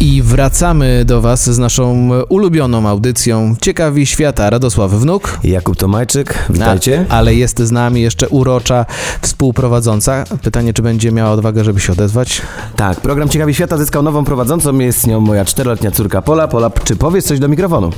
I wracamy do Was z naszą ulubioną audycją Ciekawi Świata. Radosław Wnuk. Jakub Tomajczyk, witajcie. A, ale jest z nami jeszcze urocza współprowadząca. Pytanie, czy będzie miała odwagę, żeby się odezwać? Tak, program Ciekawi Świata zyskał nową prowadzącą, jest nią moja czteroletnia córka Pola. Pola, czy powiesz coś do mikrofonu?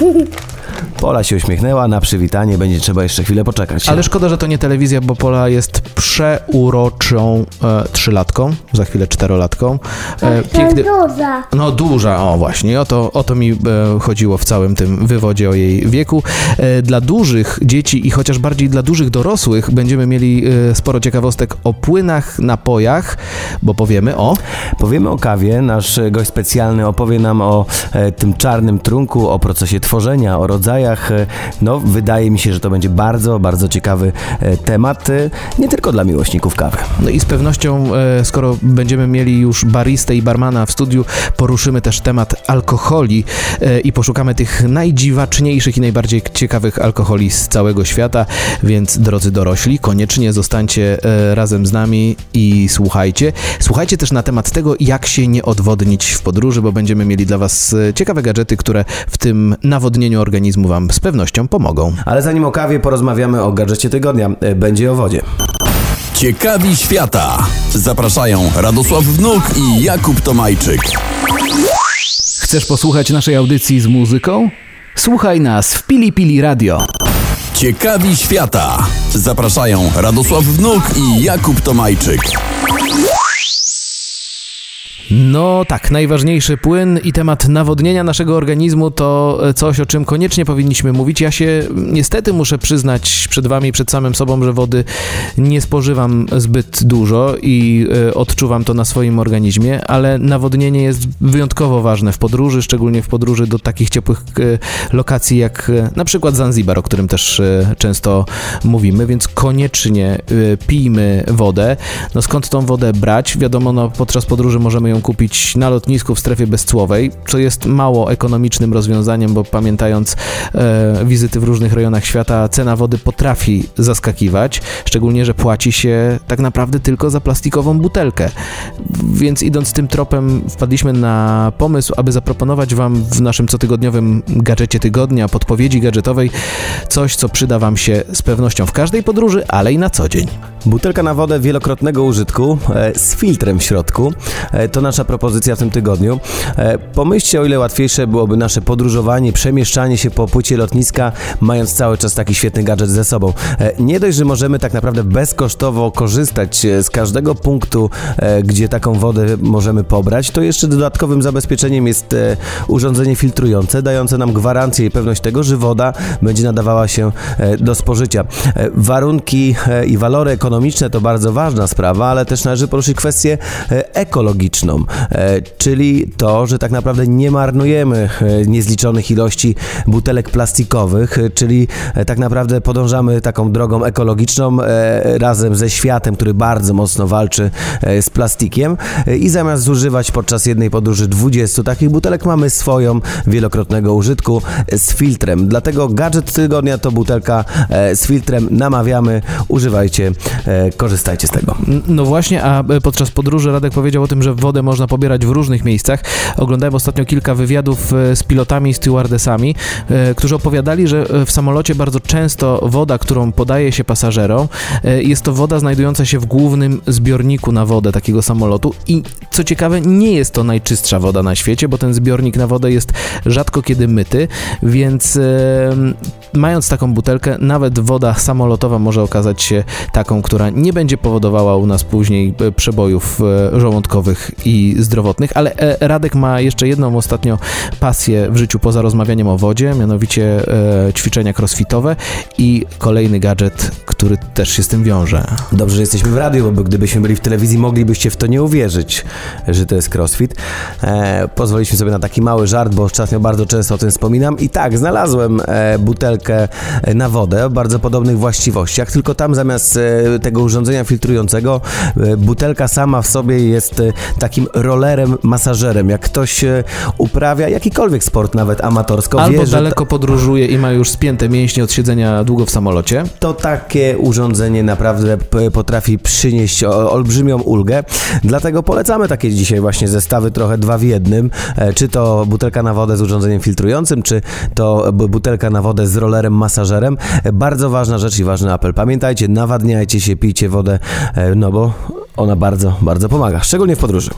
Pola się uśmiechnęła, na przywitanie będzie trzeba jeszcze chwilę poczekać. Ale szkoda, że to nie telewizja, bo Pola jest przeuroczą e, trzylatką, za chwilę czterolatką. E, Piękny... duża. No duża, o właśnie, o to, o to mi e, chodziło w całym tym wywodzie o jej wieku. E, dla dużych dzieci i chociaż bardziej dla dużych dorosłych będziemy mieli e, sporo ciekawostek o płynach, napojach, bo powiemy o... Powiemy o kawie, nasz gość specjalny opowie nam o e, tym czarnym trunku, o procesie tworzenia, o rodzajach. E, No, wydaje mi się, że to będzie bardzo, bardzo ciekawy e, temat, e, nie tylko dla miłośników kawy. No i z pewnością, skoro będziemy mieli już baristę i barmana w studiu, poruszymy też temat alkoholi i poszukamy tych najdziwaczniejszych i najbardziej ciekawych alkoholi z całego świata, więc drodzy dorośli, koniecznie zostańcie razem z nami i słuchajcie. Słuchajcie też na temat tego, jak się nie odwodnić w podróży, bo będziemy mieli dla Was ciekawe gadżety, które w tym nawodnieniu organizmu Wam z pewnością pomogą. Ale zanim o kawie, porozmawiamy o gadżecie tygodnia. E, Będzie o wodzie. Ciekawi świata. Zapraszają Radosław Wnuk i Jakub Tomajczyk. Chcesz posłuchać naszej audycji z muzyką? Słuchaj nas w Pili Pili Radio. Ciekawi świata. Zapraszają Radosław Wnuk i Jakub Tomajczyk. No tak, najważniejszy płyn i temat nawodnienia naszego organizmu to coś, o czym koniecznie powinniśmy mówić. Ja się niestety muszę przyznać przed Wami, przed samym sobą, że wody nie spożywam zbyt dużo i e, odczuwam to na swoim organizmie, ale nawodnienie jest wyjątkowo ważne w podróży, szczególnie w podróży do takich ciepłych e, lokacji jak e, na przykład Zanzibar, o którym też często mówimy, więc koniecznie pijmy wodę. No skąd tą wodę brać? Wiadomo, no podczas podróży możemy ją kupić na lotnisku w strefie bezcłowej, co jest mało ekonomicznym rozwiązaniem, bo pamiętając e, wizyty w różnych rejonach świata, cena wody potrafi zaskakiwać, szczególnie, że płaci się tak naprawdę tylko za plastikową butelkę. Więc idąc tym tropem, wpadliśmy na pomysł, aby zaproponować Wam w naszym cotygodniowym gadżecie tygodnia, podpowiedzi gadżetowej, coś, co przyda Wam się z pewnością w każdej podróży, ale i na co dzień. Butelka na wodę wielokrotnego użytku e, z filtrem w środku. E, To nasza propozycja w tym tygodniu. E, Pomyślcie, o ile łatwiejsze byłoby nasze podróżowanie, przemieszczanie się po płycie lotniska, mając cały czas taki świetny gadżet ze sobą. Nie dość, że możemy tak naprawdę bezkosztowo korzystać z każdego punktu, gdzie taką wodę możemy pobrać, to jeszcze dodatkowym zabezpieczeniem jest urządzenie filtrujące, dające nam gwarancję i pewność tego, że woda będzie nadawała się do spożycia. Warunki i walory ekonomiczne to bardzo ważna sprawa, ale też należy poruszyć kwestię e, ekologiczną, e, czyli to, że tak naprawdę nie marnujemy e, niezliczonych ilości butelek plastikowych, czyli tak naprawdę podążamy taką drogą ekologiczną razem ze światem, który bardzo mocno walczy z plastikiem i zamiast zużywać podczas jednej podróży 20 takich butelek, mamy swoją wielokrotnego użytku z filtrem. Dlatego gadżet tygodnia to butelka z filtrem. Namawiamy, używajcie, korzystajcie z tego. No właśnie, a e, podczas podróży Radek powiedział o tym, że wodę można pobierać w różnych miejscach. Oglądałem ostatnio kilka wywiadów e, z pilotami i stewardesami, e, którzy opowiadali, że e, w samolocie bardzo często woda, którą podaje się pasażerom, e, jest to woda znajdująca się w głównym zbiorniku na wodę takiego samolotu i co ciekawe, nie jest to najczystsza woda na świecie, bo ten zbiornik na wodę jest rzadko kiedy myty, więc e, mając taką butelkę, nawet woda samolotowa może okazać się taką, która nie będzie powodowała u nas później e, przebojów e, żołądkowych i zdrowotnych, ale e, Radek ma jeszcze jedną ostatnio pasję w życiu poza rozmawianiem o wodzie, mianowicie ćwiczenia crossfitowe i kolejny gadżet, który też się z tym wiąże. Dobrze, że jesteśmy w radiu, bo gdybyśmy byli w telewizji, moglibyście w to nie uwierzyć, że to jest crossfit. Pozwoliliśmy sobie na taki mały żart, bo ostatnio bardzo często o tym wspominam. I tak, znalazłem butelkę na wodę o bardzo podobnych właściwościach, tylko tam zamiast tego urządzenia filtrującego, e, butelka sama w sobie jest e, takim rollerem, masażerem. Jak ktoś e, uprawia jakikolwiek sport, nawet amatorsko, Albo wie, daleko podróżuje i ma już spięte mięśnie od siedzenia długo w samolocie. to takie urządzenie naprawdę potrafi przynieść olbrzymią ulgę. Dlatego polecamy takie dzisiaj właśnie zestawy trochę dwa w jednym. Czy to butelka na wodę z urządzeniem filtrującym, czy to butelka na wodę z rollerem masażerem. Bardzo ważna rzecz i ważny apel. Pamiętajcie, nawadniajcie się, pijcie wodę, e, no bo ona bardzo, bardzo pomaga, szczególnie w podróży.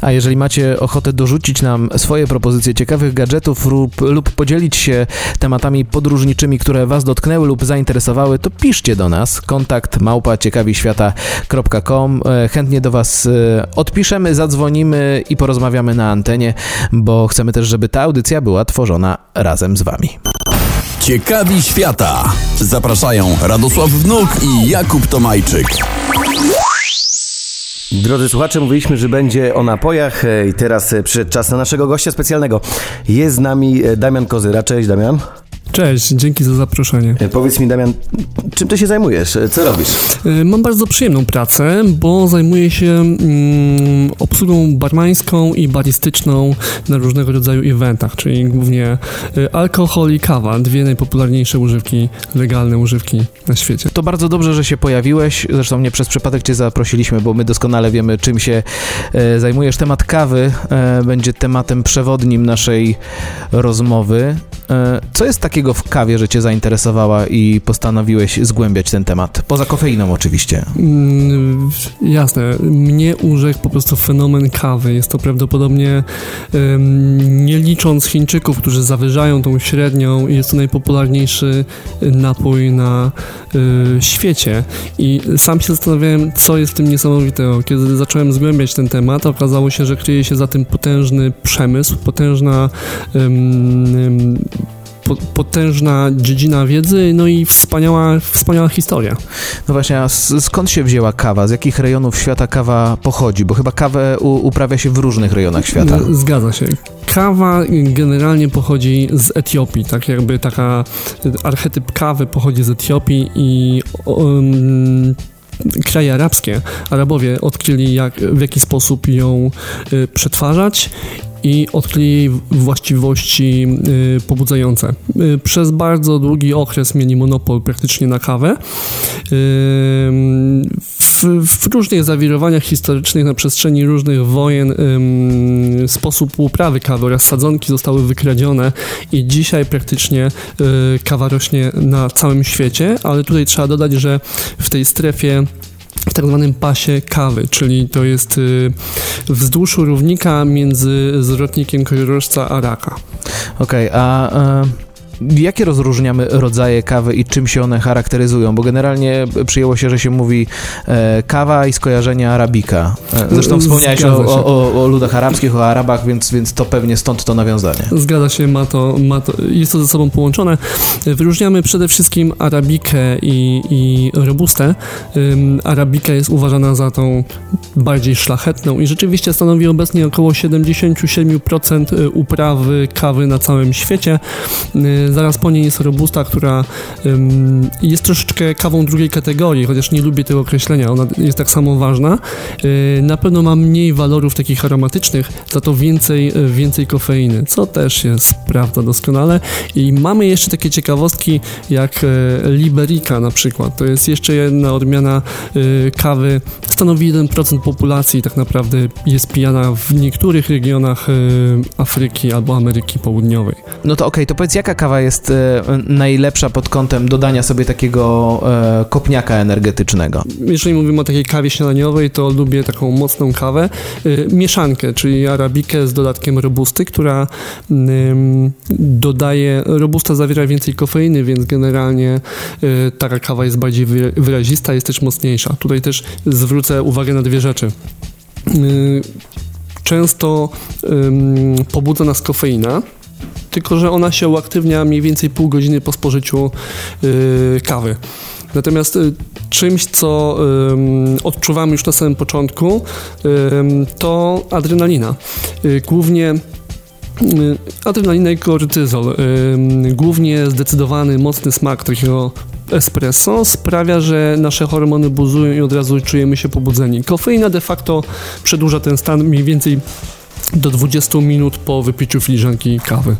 A jeżeli macie ochotę dorzucić nam swoje propozycje ciekawych gadżetów lub, lub podzielić się tematami podróżniczymi, które Was dotknęły lub zainteresowały, to piszcie do nas. Kontakt małpa ciekawiświata.com. E, Chętnie do Was e, odpiszemy, zadzwonimy i porozmawiamy na antenie, bo chcemy też, żeby ta audycja była tworzona razem z Wami. Ciekawi świata. Zapraszają Radosław Wnuk i Jakub Tomajczyk. Drodzy słuchacze, mówiliśmy, że będzie o napojach e, i teraz e, przyszedł czas na naszego gościa specjalnego. Jest z nami e, Damian Kozyra. Cześć Damian. Cześć, dzięki za zaproszenie. E, Powiedz mi Damian, czym ty się zajmujesz? E, Co robisz? Y, Mam bardzo przyjemną pracę, bo zajmuję się mm, obsługą barmańską i baristyczną na różnego rodzaju eventach, czyli głównie alkohol i kawa, dwie najpopularniejsze używki, legalne używki na świecie. To bardzo dobrze, że się pojawiłeś. Zresztą nie przez przypadek Cię zaprosiliśmy, bo my doskonale wiemy, czym się e, zajmujesz. Temat kawy e, będzie tematem przewodnim naszej rozmowy. E, co jest takiego w kawie, że Cię zainteresowała i postanowiłeś zgłębiać ten temat? Poza kofeiną oczywiście. Mm, Jasne, mnie urzekł po prostu fenomen kawy. Jest to prawdopodobnie, nie licząc Chińczyków, którzy zawyżają tą średnią, jest to najpopularniejszy napój na y, świecie. I sam się zastanawiałem, co jest w tym niesamowitego. Kiedy zacząłem zgłębiać ten temat, okazało się, że kryje się za tym potężny przemysł, potężna potężna dziedzina wiedzy, no i wspaniała, wspaniała historia. No właśnie, a skąd się wzięła kawa? Z jakich rejonów świata kawa pochodzi? Bo chyba kawę uprawia się w różnych rejonach świata. E, Zgadza się. Kawa generalnie pochodzi z Etiopii, tak jakby taka archetyp kawy pochodzi z Etiopii i um, kraje arabskie, Arabowie odkryli jak, w jaki sposób ją y, przetwarzać i odkryli jej właściwości y, pobudzające. Y, przez bardzo długi okres mieli monopol praktycznie na kawę. Ym, W, w różnych zawirowaniach historycznych na przestrzeni różnych wojen sposób uprawy kawy oraz sadzonki zostały wykradzione i dzisiaj praktycznie y, kawa rośnie na całym świecie, ale tutaj trzeba dodać, że w tej strefie w tak zwanym pasie kawy, czyli to jest y, wzdłuż równika między zwrotnikiem koziorożca a raka. Okej, a e, jakie rozróżniamy rodzaje kawy i czym się one charakteryzują? Bo generalnie przyjęło się, że się mówi e, kawa i skojarzenia arabika. E, zresztą wspomniałeś o, o, o, ludach arabskich, o Arabach, więc, więc to pewnie stąd to nawiązanie. Zgadza się, ma to, ma to, jest to ze sobą połączone. Wyróżniamy przede wszystkim arabikę i, i robustę. Ym, Arabika jest uważana za tą bardziej szlachetną i rzeczywiście stanowi obecnie około 77% uprawy kawy na całym świecie. Y, Zaraz po niej jest robusta, która jest troszeczkę kawą drugiej kategorii, chociaż nie lubię tego określenia, ona jest tak samo ważna. Y, Na pewno ma mniej walorów takich aromatycznych, za to więcej, y, więcej kofeiny, co też jest prawda doskonale. I mamy jeszcze takie ciekawostki jak e, Liberica na przykład. To jest jeszcze jedna odmiana kawy. Stanowi 1% populacji tak naprawdę jest pijana w niektórych regionach Afryki albo Ameryki Południowej. No to okej, to powiedz, jaka kawa jest e, najlepsza pod kątem dodania sobie takiego e, kopniaka energetycznego? Jeżeli mówimy o takiej kawie śniadaniowej, to lubię taką mocną kawę, y, mieszankę, czyli arabikę z dodatkiem robusty, która ym, dodaje, robusta zawiera więcej kofeiny, więc generalnie taka kawa jest bardziej wy- wyrazista, jest też mocniejsza. Tutaj też zwrócę uwagę na dwie rzeczy. często ym, pobudza nas kofeina, tylko że ona się uaktywnia mniej więcej pół godziny po spożyciu y, kawy. Natomiast y, czymś, co ym, odczuwamy już na samym początku, ym, to adrenalina. Y, głównie y, adrenalina i kortyzol. Głównie zdecydowany, mocny smak takiego espresso sprawia, że nasze hormony buzują i od razu czujemy się pobudzeni. Kofeina de facto przedłuża ten stan mniej więcej do 20 minut po wypiciu filiżanki kawy.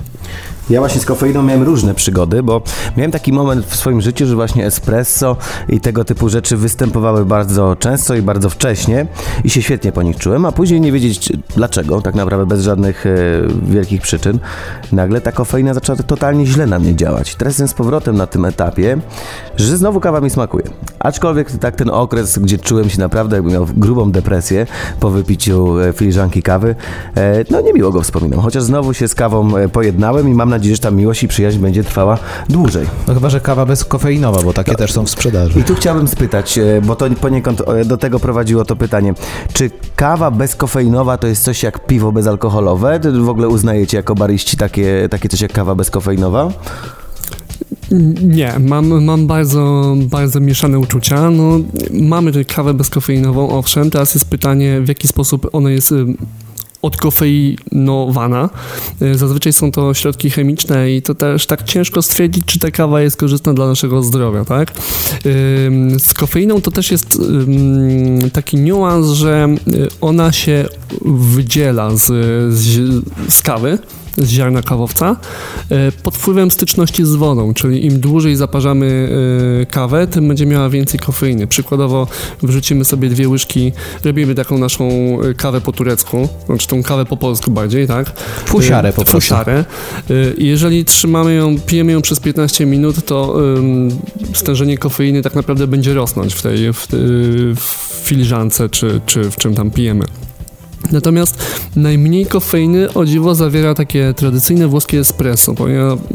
Ja właśnie z kofeiną miałem różne przygody, bo miałem taki moment w swoim życiu, że właśnie espresso i tego typu rzeczy występowały bardzo często i bardzo wcześnie i się świetnie po nich czułem, a później nie wiedzieć dlaczego, tak naprawdę bez żadnych e, wielkich przyczyn, nagle ta kofeina zaczęła totalnie źle na mnie działać. Teraz jestem z powrotem na tym etapie, że znowu kawa mi smakuje. Aczkolwiek tak ten okres, gdzie czułem się naprawdę jakbym miał grubą depresję po wypiciu e, filiżanki kawy, e, no niemiło go wspominam, chociaż znowu się z kawą pojednałem i mam nadzieję, że ta miłość i przyjaźń będzie trwała dłużej. No chyba, że kawa bezkofeinowa, bo takie też są w sprzedaży. I tu chciałbym spytać, e, bo to poniekąd e, do tego prowadziło to pytanie, czy kawa bezkofeinowa to jest coś jak piwo bezalkoholowe? Czy w ogóle uznajecie jako bariści takie, takie coś jak kawa bezkofeinowa? Nie, mam, mam bardzo, bardzo mieszane uczucia. No, mamy tę kawę bezkofeinową, owszem. Teraz jest pytanie, w jaki sposób ona jest y, odkofeinowana. Y, Zazwyczaj są to środki chemiczne i to też tak ciężko stwierdzić, czy ta kawa jest korzystna dla naszego zdrowia, tak? Z kofeiną to też jest taki niuans, że y, ona się wydziela z, z, z kawy, z ziarna kawowca e, pod wpływem styczności z wodą, czyli im dłużej zaparzamy e, kawę, tym będzie miała więcej kofeiny. Przykładowo wrzucimy sobie dwie łyżki, robimy taką naszą e, kawę po turecku, znaczy tą kawę po polsku bardziej, tak? Fusiarę po prostu. Fusiarę. I Jeżeli trzymamy ją, pijemy ją przez 15 minut, to stężenie kofeiny tak naprawdę będzie rosnąć w tej w, w filiżance, czy, czy w czym tam pijemy. Natomiast najmniej kofeiny o dziwo zawiera takie tradycyjne włoskie espresso,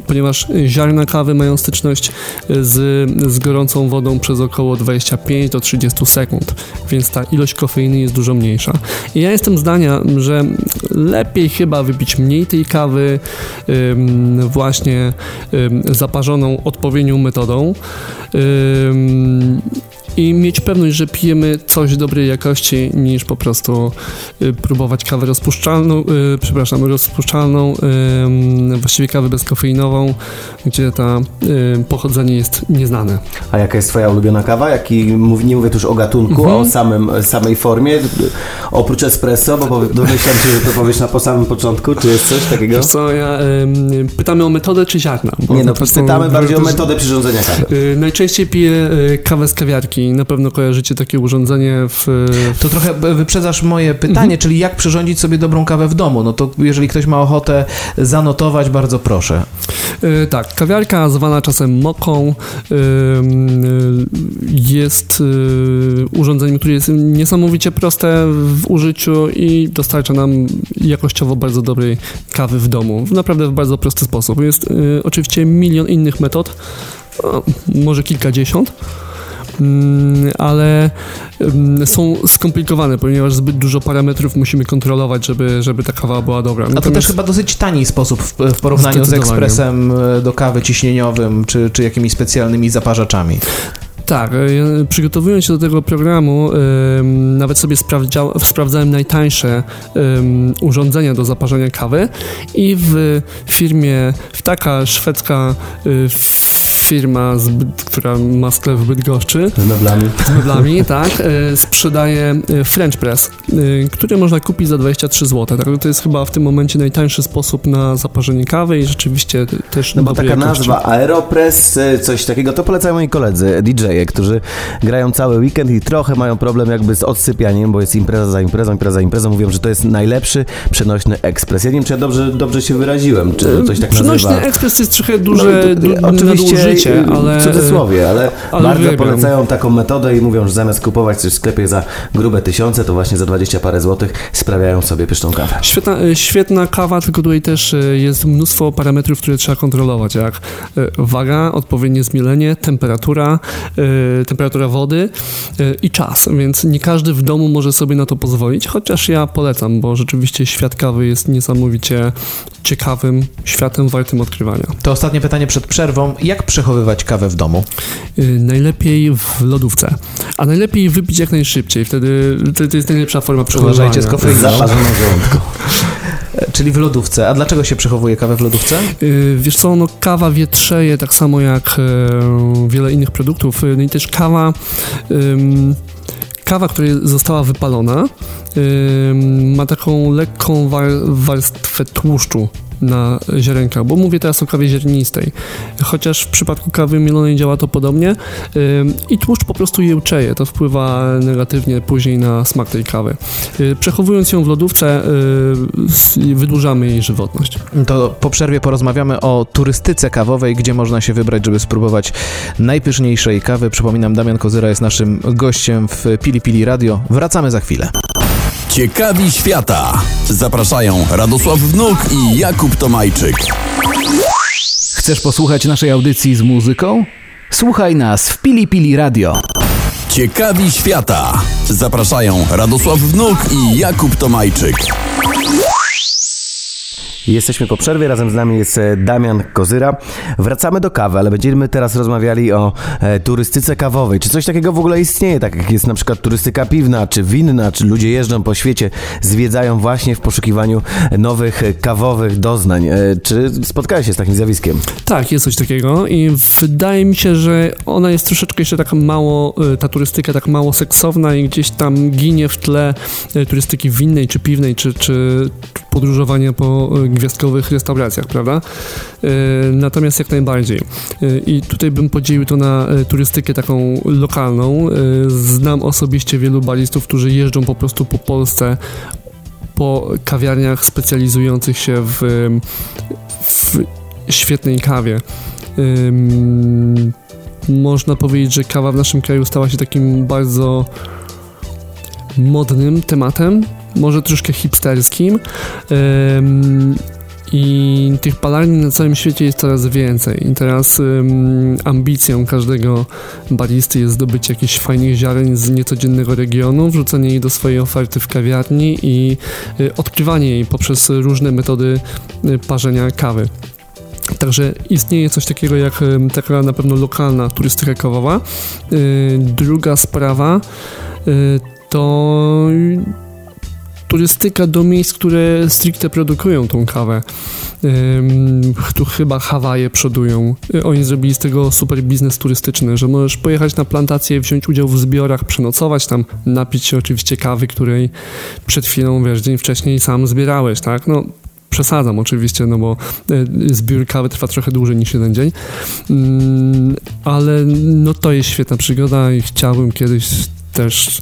ponieważ ziarna kawy mają styczność z, z gorącą wodą przez około 25 do 30 sekund, więc ta ilość kofeiny jest dużo mniejsza. I ja jestem zdania, że lepiej chyba wypić mniej tej kawy ym, właśnie ym, zaparzoną odpowiednią metodą. Ym, i mieć pewność, że pijemy coś dobrej jakości, niż po prostu y, próbować kawę rozpuszczalną, y, przepraszam, rozpuszczalną, właściwie kawę bezkofeinową, gdzie ta y, pochodzenie jest nieznane. A jaka jest twoja ulubiona kawa? Jaki, nie mówię tu już o gatunku, Mhm. a o samym, samej formie, oprócz espresso, bo domyślam się, że to powiesz na po samym początku, czy jest coś takiego? Wiesz co, ja, pytamy o metodę czy ziarna? Nie no, pytamy bardziej o to- metodę przyrządzenia kawy. Najczęściej piję kawę z kawiarki. Na pewno kojarzycie takie urządzenie w, To trochę wyprzedzasz moje pytanie, Mhm. czyli jak przyrządzić sobie dobrą kawę w domu? No to jeżeli ktoś ma ochotę zanotować, bardzo proszę. E, tak, kawiarka zwana czasem moką ym, y, jest y, urządzeniem, które jest niesamowicie proste w użyciu i dostarcza nam jakościowo bardzo dobrej kawy w domu. Naprawdę w bardzo prosty sposób. Jest oczywiście milion innych metod, może kilkadziesiąt. Mm, ale ym, są skomplikowane, ponieważ zbyt dużo parametrów musimy kontrolować, żeby, żeby ta kawa była dobra. A to Natomiast- też chyba dosyć tani sposób w, w porównaniu z ekspresem e, do kawy ciśnieniowym, czy, czy jakimiś specjalnymi zaparzaczami. Tak, e, przygotowując się do tego programu, em, nawet sobie sprawdzałem najtańsze urządzenia do zaparzania kawy i w firmie, w taka szwedzka y, firma, z, która ma sklep w Bydgoszczy Z meblami. z meblami, tak, e, sprzedaje e, French Press, e, który można kupić za 23 zł. Tak, to jest chyba w tym momencie najtańszy sposób na zaparzenie kawy i rzeczywiście też No bo taka jakości. nazwa Aeropress, coś takiego, to polecają moi koledzy, DJ-e, którzy grają cały weekend i trochę mają problem jakby z odsypianiem, bo jest impreza za imprezą, impreza za imprezą. Mówią, że to jest najlepszy przenośny ekspres. Ja nie wiem, czy ja dobrze, dobrze się wyraziłem, czy coś tak Przenośny nazywa. ekspres jest trochę duże, No, du, oczywiście Wiecie, ale- w cudzysłowie, ale, ale bardzo polecają taką metodę i mówią, że zamiast kupować coś w sklepie za grube tysiące, to właśnie za 20 parę złotych sprawiają sobie pyszną kawę. Świetna, e, świetna kawa, tylko tutaj też e, jest mnóstwo parametrów, które trzeba kontrolować, jak e, waga, odpowiednie zmielenie, temperatura, temperatura wody i czas, więc nie każdy w domu może sobie na to pozwolić, chociaż ja polecam, bo rzeczywiście świat kawy jest niesamowicie ciekawym światem wartym odkrywania. To ostatnie pytanie przed przerwą. Jak przechowywać kawę w domu? E, Najlepiej w lodówce, a najlepiej wypić jak najszybciej, wtedy to, to jest najlepsza forma przechowywania. Uważajcie z kofeiną. Zaparzoną żołądku. E, Czyli w lodówce. A dlaczego się przechowuje kawę w lodówce? Y, Wiesz co, no kawa wietrzeje tak samo jak e, wiele innych produktów. Y, No i też kawa, kawa, która została wypalona, ma taką lekką war, warstwę tłuszczu na ziarenkach, bo mówię teraz o kawie ziarnistej. Chociaż w przypadku kawy mielonej działa to podobnie i tłuszcz po prostu jełczeje. To wpływa negatywnie później na smak tej kawy. Y, Przechowując ją w lodówce, y, wydłużamy jej żywotność. To po przerwie porozmawiamy o turystyce kawowej, gdzie można się wybrać, żeby spróbować najpyszniejszej kawy. Przypominam, Damian Kozyra jest naszym gościem w Pili Pili Radio. Wracamy za chwilę. Ciekawi świata. Zapraszają Radosław Wnuk i Jakub Tomajczyk. Chcesz posłuchać naszej audycji z muzyką? Słuchaj nas w Pili Pili Radio. Ciekawi świata. Zapraszają Radosław Wnuk i Jakub Tomajczyk. Jesteśmy po przerwie, razem z nami jest e, Damian Kozyra. Wracamy do kawy, ale będziemy teraz rozmawiali o e, turystyce kawowej. Czy coś takiego w ogóle istnieje, tak jak jest na przykład turystyka piwna, czy winna, czy ludzie jeżdżą po świecie, zwiedzają właśnie w poszukiwaniu nowych kawowych doznań. E, czy spotkałeś się z takim zjawiskiem? Tak, jest coś takiego i wydaje mi się, że ona jest troszeczkę jeszcze taka mało, ta turystyka tak mało seksowna i gdzieś tam ginie w tle turystyki winnej czy piwnej, czy, czy podróżowania po y, gwiazdkowych restauracjach, prawda? Y, Natomiast jak najbardziej. Y, I tutaj bym podzielił to na turystykę taką lokalną. Znam osobiście wielu baristów, którzy jeżdżą po prostu po Polsce po kawiarniach specjalizujących się w, w świetnej kawie. Można powiedzieć, że kawa w naszym kraju stała się takim bardzo modnym tematem, może troszkę hipsterskim. I tych palarni na całym świecie jest coraz więcej. I teraz ambicją każdego baristy jest zdobycie jakichś fajnych ziaren z niecodziennego regionu, wrzucenie jej do swojej oferty w kawiarni i y, odkrywanie jej poprzez różne metody y, parzenia kawy. Także istnieje coś takiego jak em, taka na pewno lokalna turystyka kawowa. Y, Druga sprawa y, to turystyka do miejsc, które stricte produkują tą kawę. Tu chyba Hawaje przodują. Y, Oni zrobili z tego super biznes turystyczny, że możesz pojechać na plantację, wziąć udział w zbiorach, przenocować tam, napić się oczywiście kawy, której przed chwilą, wiesz, dzień wcześniej sam zbierałeś, tak? No, przesadzam oczywiście, no bo y, zbiór kawy trwa trochę dłużej niż jeden dzień, ale no to jest świetna przygoda i chciałbym kiedyś też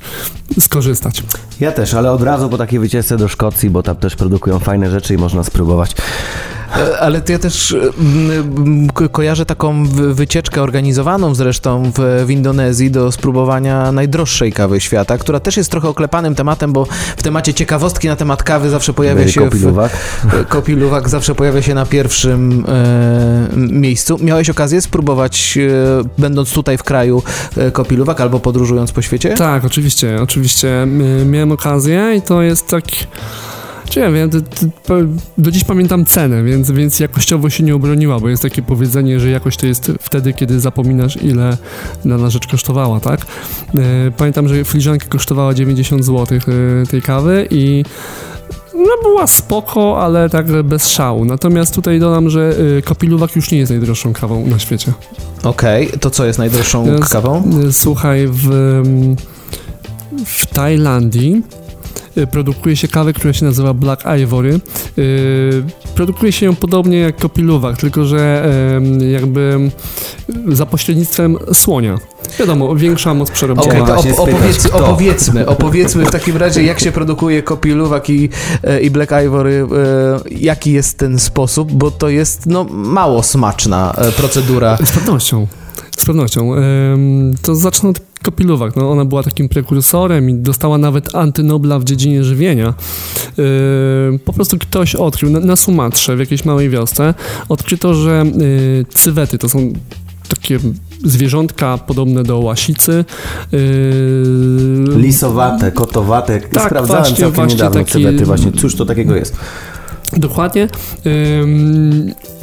skorzystać. Ja też, ale od razu po takiej wycieczce do Szkocji, bo tam też produkują fajne rzeczy i można spróbować. E, Ale to ja też e, mm, ko- kojarzę taką wy- wycieczkę organizowaną zresztą w, w Indonezji do spróbowania najdroższej kawy świata, która też jest trochę oklepanym tematem, bo w temacie ciekawostki na temat kawy zawsze pojawia się Kopiluwak. w, Kopiluwak zawsze pojawia się na pierwszym e, miejscu. Miałeś okazję spróbować, e, będąc tutaj w kraju, e, Kopiluwak albo podróżując po świecie? Tak, oczywiście, oczywiście. y, Miałem okazję i to jest tak... Czy ja wiem, do dziś pamiętam cenę, więc, więc jakościowo się nie obroniła, bo jest takie powiedzenie, że jakość to jest wtedy, kiedy zapominasz, ile dana rzecz kosztowała, tak? Y, Pamiętam, że filiżanka kosztowała 90 zł tej kawy i no była spoko, ale tak bez szału. Natomiast tutaj dodam, że y, Kopiluwak już nie jest najdroższą kawą na świecie. Okej, to co jest najdroższą kawą? Słuchaj, w, ym, w Tajlandii y, produkuje się kawę, która się nazywa Black Ivory. Y, produkuje się ją podobnie jak kopiluwak, tylko że jakby za pośrednictwem słonia. Wiadomo, większa moc przerobowa. To właśnie op- opowiedz, opowiedzmy, opowiedzmy w takim razie, jak się produkuje kopiluwak i, e, i Black Ivory, e, jaki jest ten sposób, bo to jest no, mało smaczna e, procedura. Z pewnością. Z pewnością. To zacznę od kopiluwak. No, ona była takim prekursorem i dostała nawet antynobla w dziedzinie żywienia. Em, Po prostu ktoś odkrył na, na Sumatrze, w jakiejś małej wiosce, odkryto, że y, cywety to są takie zwierzątka podobne do łasicy. y, Lisowate, kotowate. Tak, Sprawdzałem właśnie, całkiem właśnie niedawno taki- cywety właśnie. Cóż to takiego jest? Dokładnie.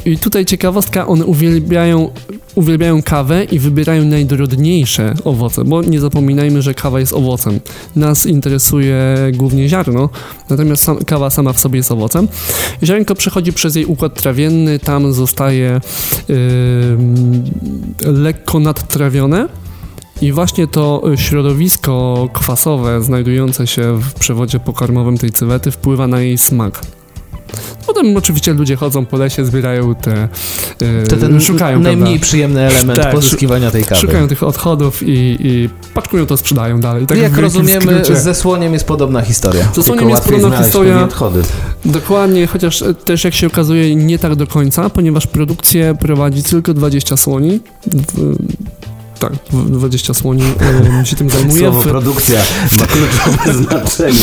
I tutaj ciekawostka, one uwielbiają, uwielbiają kawę i wybierają najdorodniejsze owoce, bo nie zapominajmy, że kawa jest owocem. Nas interesuje głównie ziarno, natomiast sam, kawa sama w sobie jest owocem. Ziarnko przechodzi przez jej układ trawienny, tam zostaje ym, lekko nadtrawione. I właśnie to środowisko kwasowe znajdujące się w przewodzie pokarmowym tej cywety wpływa na jej smak. Potem oczywiście ludzie chodzą po lesie, zbierają te. To ten szukają najmniej prawda? przyjemny element Tak, pozyskiwania tej kawy. Szukają tych odchodów i, i paczkują to, sprzedają dalej. Tak w Jak rozumiemy, skrócie. ze słoniem jest podobna historia. Ze Tylko słoniem jest podobna historia. odchody. Dokładnie, chociaż e, też jak się okazuje nie tak do końca, ponieważ produkcję prowadzi tylko 20 słoni. W, tak, w- 20 słoni e, się tym zajmuje. Słowo produkcja ma kluczowe znaczenie.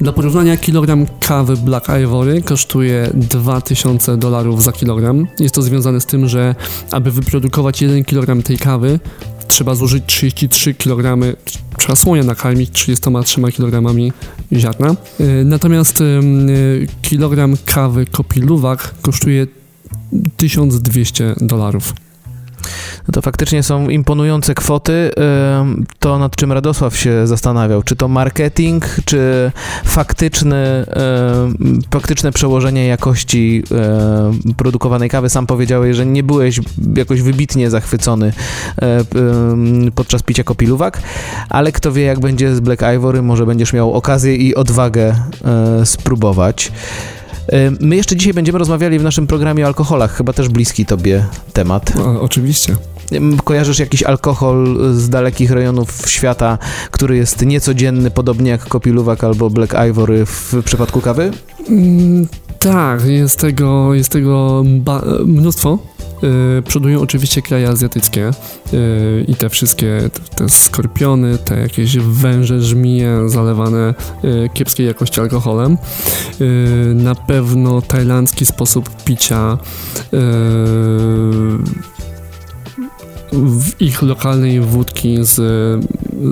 Dla porównania kilogram kawy Black Ivory kosztuje 2000 dolarów za kilogram. Jest to związane z tym, że aby wyprodukować 1 kilogram tej kawy trzeba zużyć 33 kg, trzeba słonia nakarmić 33 kg ziarna. Y, Natomiast y, kilogram kawy kopiluwak kosztuje 1200 dolarów. No to faktycznie są imponujące kwoty. To nad czym Radosław się zastanawiał, czy to marketing, czy faktyczny, faktyczne przełożenie jakości produkowanej kawy. Sam powiedziałeś, że nie byłeś jakoś wybitnie zachwycony podczas picia kopiluwak, ale kto wie jak będzie z Black Ivory, może będziesz miał okazję i odwagę e, spróbować. My jeszcze dzisiaj będziemy rozmawiali w naszym programie o alkoholach, chyba też bliski tobie temat. O, oczywiście. Kojarzysz jakiś alkohol z dalekich rejonów świata, który jest niecodzienny, podobnie jak kopiluwak albo Black Ivory w przypadku kawy? Tak, jest tego, jest tego mnóstwo. Yy, przodują oczywiście kraje azjatyckie yy, i te wszystkie, te, te skorpiony, te jakieś węże, żmije zalewane yy, kiepskiej jakości alkoholem. Yy, na pewno tajlandzki sposób picia yy, w ich lokalnej wódki z,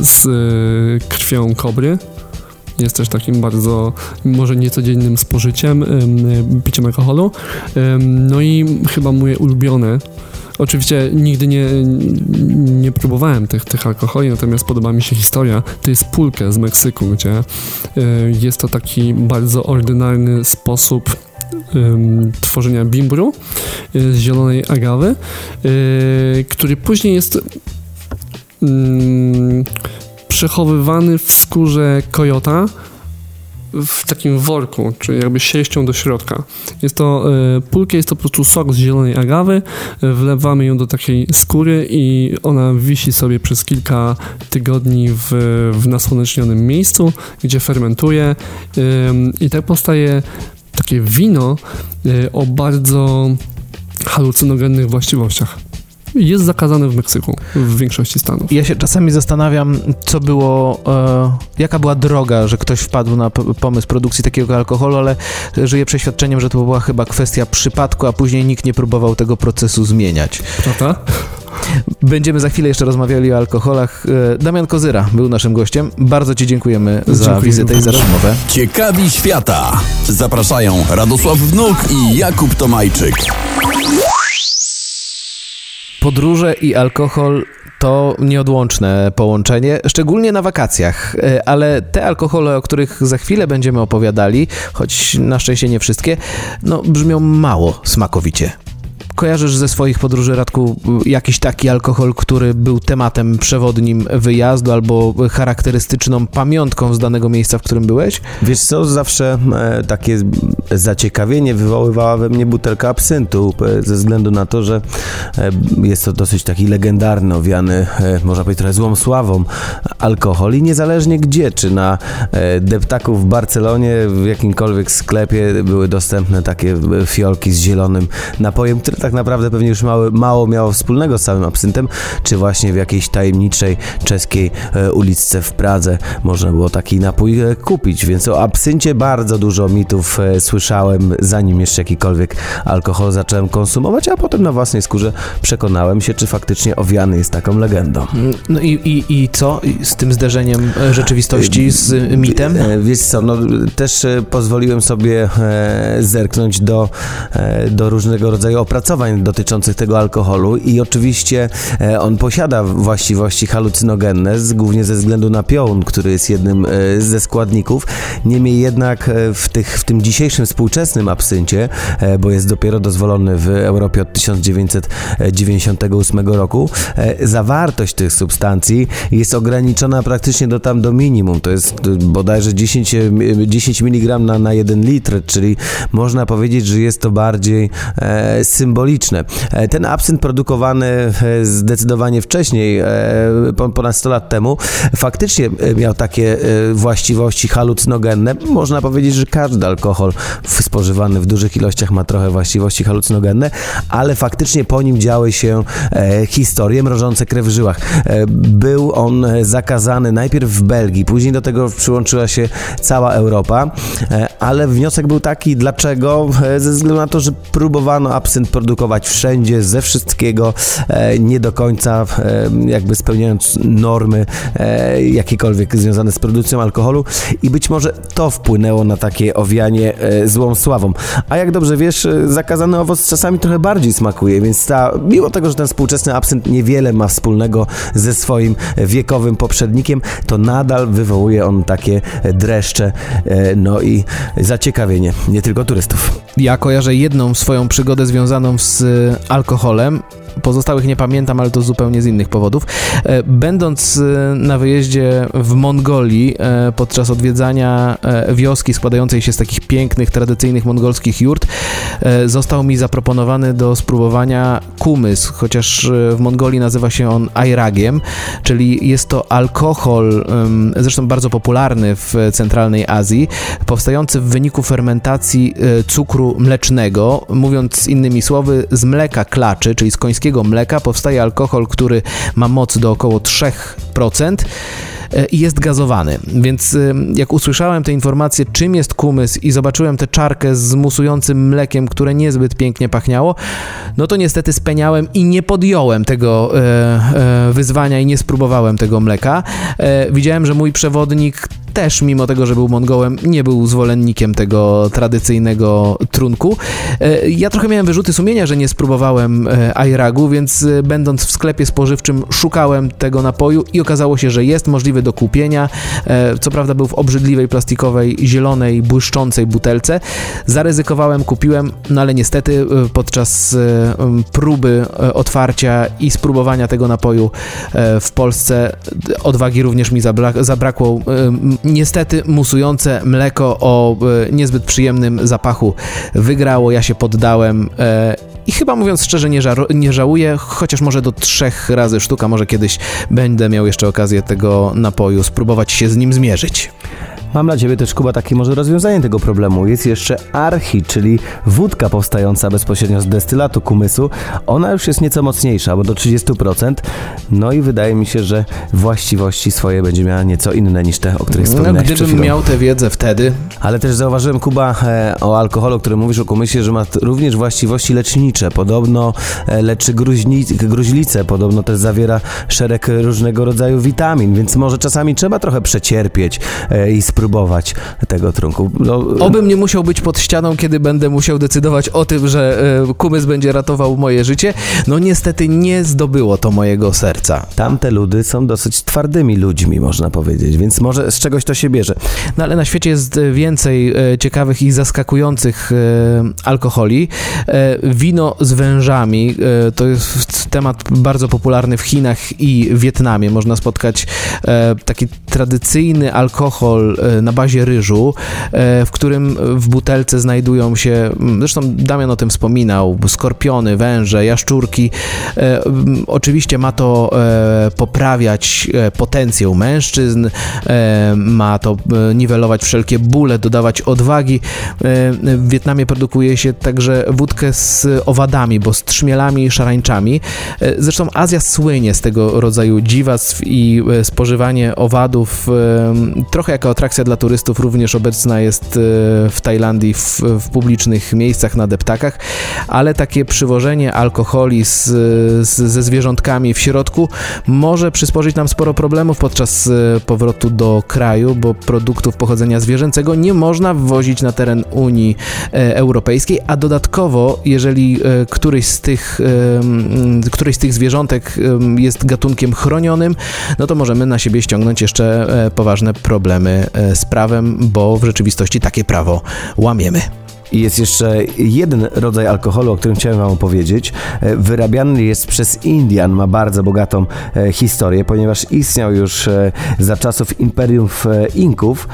z krwią kobry jest też takim bardzo, może niecodziennym spożyciem, piciem alkoholu. No i chyba moje ulubione. Oczywiście nigdy nie, nie próbowałem tych, tych alkoholi, natomiast podoba mi się historia. To jest pulkę z Meksyku, gdzie y, jest to taki bardzo ordynarny sposób tworzenia bimbru y, z zielonej agawy, y, który później jest ym, przechowywany w skórze kojota w takim worku, czyli jakby sieścią do środka. Jest to, y, pulkę jest to po prostu sok z zielonej agawy, y, wlewamy ją do takiej skóry i ona wisi sobie przez kilka tygodni w, w nasłonecznionym miejscu, gdzie fermentuje ym, i tak powstaje takie wino y, o bardzo halucynogennych właściwościach. Jest zakazane w Meksyku, w większości stanów. Ja się czasami zastanawiam, co było, e, jaka była droga, że ktoś wpadł na p- pomysł produkcji takiego alkoholu, ale żyję przeświadczeniem, że to była chyba kwestia przypadku, a później nikt nie próbował tego procesu zmieniać. Prawda? Będziemy za chwilę jeszcze rozmawiali o alkoholach. E, Damian Kozyra był naszym gościem. Bardzo Ci dziękujemy za Dziękuję wizytę i za rozmowę. Ciekawi świata. Zapraszają Radosław Wnuk i Jakub Tomajczyk. Podróże i alkohol to nieodłączne połączenie, szczególnie na wakacjach, E, ale te alkohole, o których za chwilę będziemy opowiadali, choć na szczęście nie wszystkie, no brzmią mało smakowicie. Kojarzysz ze swoich podróży, Radku, jakiś taki alkohol, który był tematem przewodnim wyjazdu albo charakterystyczną pamiątką z danego miejsca, w którym byłeś? Wiesz co, zawsze e, takie zaciekawienie wywoływała we mnie butelka absyntu, e, ze względu na to, że e, jest to dosyć taki legendarny, owiany, można powiedzieć trochę złą sławą alkohol i niezależnie gdzie, czy na deptaku w Barcelonie, w jakimkolwiek sklepie były dostępne takie fiolki z zielonym napojem, które tak naprawdę pewnie już mało, mało miało wspólnego z samym absyntem, czy właśnie w jakiejś tajemniczej czeskiej e, uliczce w Pradze można było taki napój e, kupić, więc o absyncie bardzo dużo mitów e, słyszałem, zanim jeszcze jakikolwiek alkohol zacząłem konsumować, a potem na własnej skórze przekonałem się, czy faktycznie owiany jest taką legendą. No i, i, i co z tym zderzeniem rzeczywistości z mitem? Wiesz co, no też pozwoliłem sobie zerknąć do, do różnego rodzaju opracowań dotyczących tego alkoholu i oczywiście e, on posiada właściwości halucynogenne, głównie ze względu na piołun, który jest jednym e, ze składników. Niemniej jednak e, w, tych, w tym dzisiejszym współczesnym absyncie, bo jest dopiero dozwolony w Europie od 1998 roku, zawartość tych substancji jest ograniczona praktycznie do tam do minimum. To jest bodajże 10, e, 10 mg na, na 1 litr, czyli można powiedzieć, że jest to bardziej e, symboliczne. E, ten absynt produkowany e, zdecydowanie wcześniej, e, po- ponad 100 lat temu, faktycznie miał takie właściwości halucynogenne. Można powiedzieć, że każdy alkohol spożywany w dużych ilościach ma trochę właściwości halucynogenne, ale faktycznie po nim działy się historie mrożące krew w żyłach. Był on zakazany najpierw w Belgii, później do tego przyłączyła się cała Europa, ale wniosek był taki, dlaczego? Ze względu na to, że próbowano absynt produkować wszędzie, ze wszystkiego, e, nie do końca e, jakby spełniając normy e, jakiekolwiek związane z produkcją alkoholu i być może to wpłynęło na takie owianie złą sławą. A jak dobrze wiesz, zakazany owoc czasami trochę bardziej smakuje, więc ta, mimo tego, że ten współczesny absynt niewiele ma wspólnego ze swoim wiekowym poprzednikiem, to nadal wywołuje on takie dreszcze, no i zaciekawienie, nie tylko turystów. Ja kojarzę jedną swoją przygodę związaną z e, alkoholem. Pozostałych nie pamiętam, ale to zupełnie z innych powodów. E, Będąc e, na wyjeździe w Mongolii e, podczas odwiedzania wioski składającej się z takich pięknych, tradycyjnych mongolskich jurt, został mi zaproponowany do spróbowania kumys, chociaż w Mongolii nazywa się on airagiem, czyli jest to alkohol, zresztą bardzo popularny w centralnej Azji, powstający w wyniku fermentacji cukru mlecznego. Mówiąc innymi słowy, z mleka klaczy, czyli z końskiego mleka, powstaje alkohol, który ma moc do około 3% e, i jest gazowany. Więc y, jak usłyszałem te informacje, czym jest kumys i zobaczyłem tę czarkę z musującym mlekiem, które niezbyt pięknie pachniało, no to niestety speniałem i nie podjąłem tego e, e, wyzwania i nie spróbowałem tego mleka. E, widziałem, że mój przewodnik też, mimo tego, że był Mongołem, nie był zwolennikiem tego tradycyjnego trunku. Ja trochę miałem wyrzuty sumienia, że nie spróbowałem ajragu, więc będąc w sklepie spożywczym szukałem tego napoju i okazało się, że jest możliwy do kupienia. E, Co prawda był w obrzydliwej plastikowej, zielonej, błyszczącej butelce. Zaryzykowałem, kupiłem, no ale niestety e, podczas e, próby otwarcia i spróbowania tego napoju w Polsce odwagi również mi zabra- zabrakło. Niestety musujące mleko o niezbyt przyjemnym zapachu wygrało, ja się poddałem i chyba mówiąc szczerze nie, żaru- nie żałuję, chociaż może do trzech razy sztuka, może kiedyś będę miał jeszcze okazję tego napoju spróbować się z nim zmierzyć. Mam dla Ciebie też, Kuba, takie może rozwiązanie tego problemu. Jest jeszcze archi, czyli wódka powstająca bezpośrednio z destylatu kumysu. Ona już jest nieco mocniejsza, bo do 30%. No i wydaje mi się, że właściwości swoje będzie miała nieco inne niż te, o których No, wspominałeś przed gdybym miał tę wiedzę wtedy, Ale też zauważyłem, Kuba, e, o alkoholu, o którym mówisz o kumysie, że ma również właściwości lecznicze. Podobno e, leczy gruźni- gruźlicę, podobno też zawiera szereg różnego rodzaju witamin, więc może czasami trzeba trochę przecierpieć e, i spróbować spróbować tego trunku. No, Obym nie musiał być pod ścianą, kiedy będę musiał decydować o tym, że e, kumys będzie ratował moje życie. No niestety nie zdobyło to mojego serca. Tamte ludy są dosyć twardymi ludźmi, można powiedzieć, więc może z czegoś to się bierze. No ale na świecie jest e, więcej e, ciekawych i zaskakujących e, alkoholi. E, wino z wężami e, to jest temat bardzo popularny w Chinach i Wietnamie. Można spotkać e, taki tradycyjny alkohol e, na bazie ryżu, e, w którym w butelce znajdują się, mm, zresztą Damian o tym wspominał, skorpiony, węże, jaszczurki. E, mm, Oczywiście ma to e, poprawiać e, potencjał mężczyzn, e, ma to e, niwelować wszelkie bóle, dodawać odwagi. E, W Wietnamie produkuje się także wódkę z owadami, bo z trzmielami i szarańczami. E, Zresztą Azja słynie z tego rodzaju dziwactw i e, spożywanie owadów e, trochę jako atrakcja dla turystów również obecna jest e, w Tajlandii w, w publicznych miejscach na deptakach, ale takie przywożenie alkoholi z, z, ze zwierzątkami w środku może przysporzyć nam sporo problemów podczas e, powrotu do kraju, bo produktów pochodzenia zwierzęcego nie można wwozić na teren Unii e, Europejskiej, a dodatkowo, jeżeli któryś z tych, któryś z tych zwierzątek jest gatunkiem chronionym, no to możemy na siebie ściągnąć jeszcze poważne problemy z prawem, bo w rzeczywistości takie prawo łamiemy. I jest jeszcze jeden rodzaj alkoholu, o którym chciałem Wam opowiedzieć. E, Wyrabiany jest przez Indian, ma bardzo bogatą e, historię, ponieważ istniał już e, za czasów imperiów e, Inków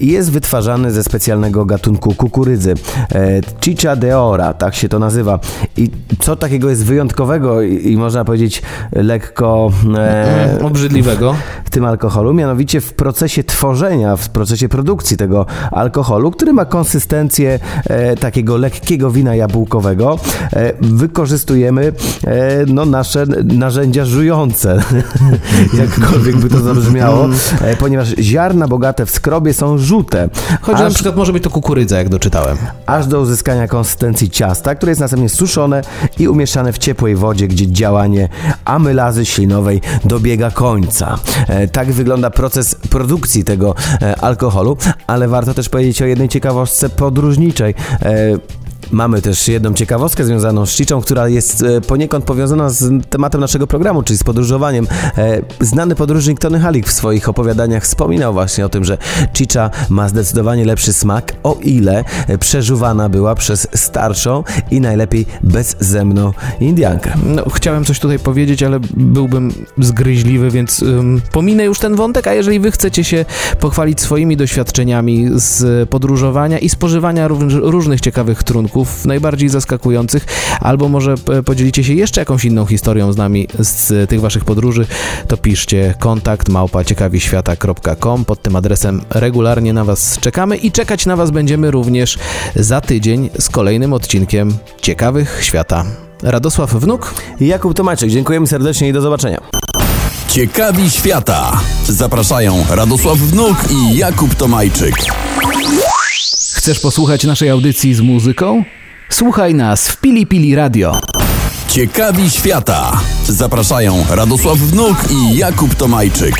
i jest wytwarzany ze specjalnego gatunku kukurydzy. Chicha de ora, tak się to nazywa. I co takiego jest wyjątkowego i, i można powiedzieć lekko e, Obrzydliwego. W tym alkoholu, mianowicie w procesie tworzenia, w procesie produkcji tego alkoholu, który ma konsystencję e, takiego lekkiego wina jabłkowego, e, wykorzystujemy e, no, nasze narzędzia żujące, jakkolwiek by to zabrzmiało, e, ponieważ ziarna bogate w skrobie są żółte, Choć na aż, przykład może być to kukurydza, jak doczytałem. aż do uzyskania konsystencji ciasta, które jest następnie suszone i umieszczane w ciepłej wodzie, gdzie działanie amylazy ślinowej dobiega końca. E, tak wygląda proces produkcji tego e, alkoholu, ale warto też powiedzieć o jednej ciekawostce podróżniczej. Mamy też jedną ciekawostkę związaną z Chichą, która jest e, poniekąd powiązana z tematem naszego programu, czyli z podróżowaniem. E, Znany podróżnik Tony Halik w swoich opowiadaniach wspominał właśnie o tym, że Chicha ma zdecydowanie lepszy smak, o ile e, przeżuwana była przez starszą i najlepiej bezzemną Indiankę. No, chciałem coś tutaj powiedzieć, ale byłbym zgryźliwy, więc ym, pominę już ten wątek, a jeżeli wy chcecie się pochwalić swoimi doświadczeniami z podróżowania i spożywania róż, różnych ciekawych trunków, najbardziej zaskakujących, albo może p- podzielicie się jeszcze jakąś inną historią z nami z tych waszych podróży, to piszcie kontakt małpa ciekawiświata.com pod tym adresem regularnie na was czekamy i czekać na was będziemy również za tydzień z kolejnym odcinkiem Ciekawych Świata. Radosław Wnuk, I Jakub Tomaczek, dziękujemy serdecznie i do zobaczenia. Ciekawi świata. Zapraszają Radosław Wnuk i Jakub Tomajczyk. Chcesz posłuchać naszej audycji z muzyką? Słuchaj nas w Pili Pili Radio. Ciekawi świata. Zapraszają Radosław Wnuk i Jakub Tomajczyk.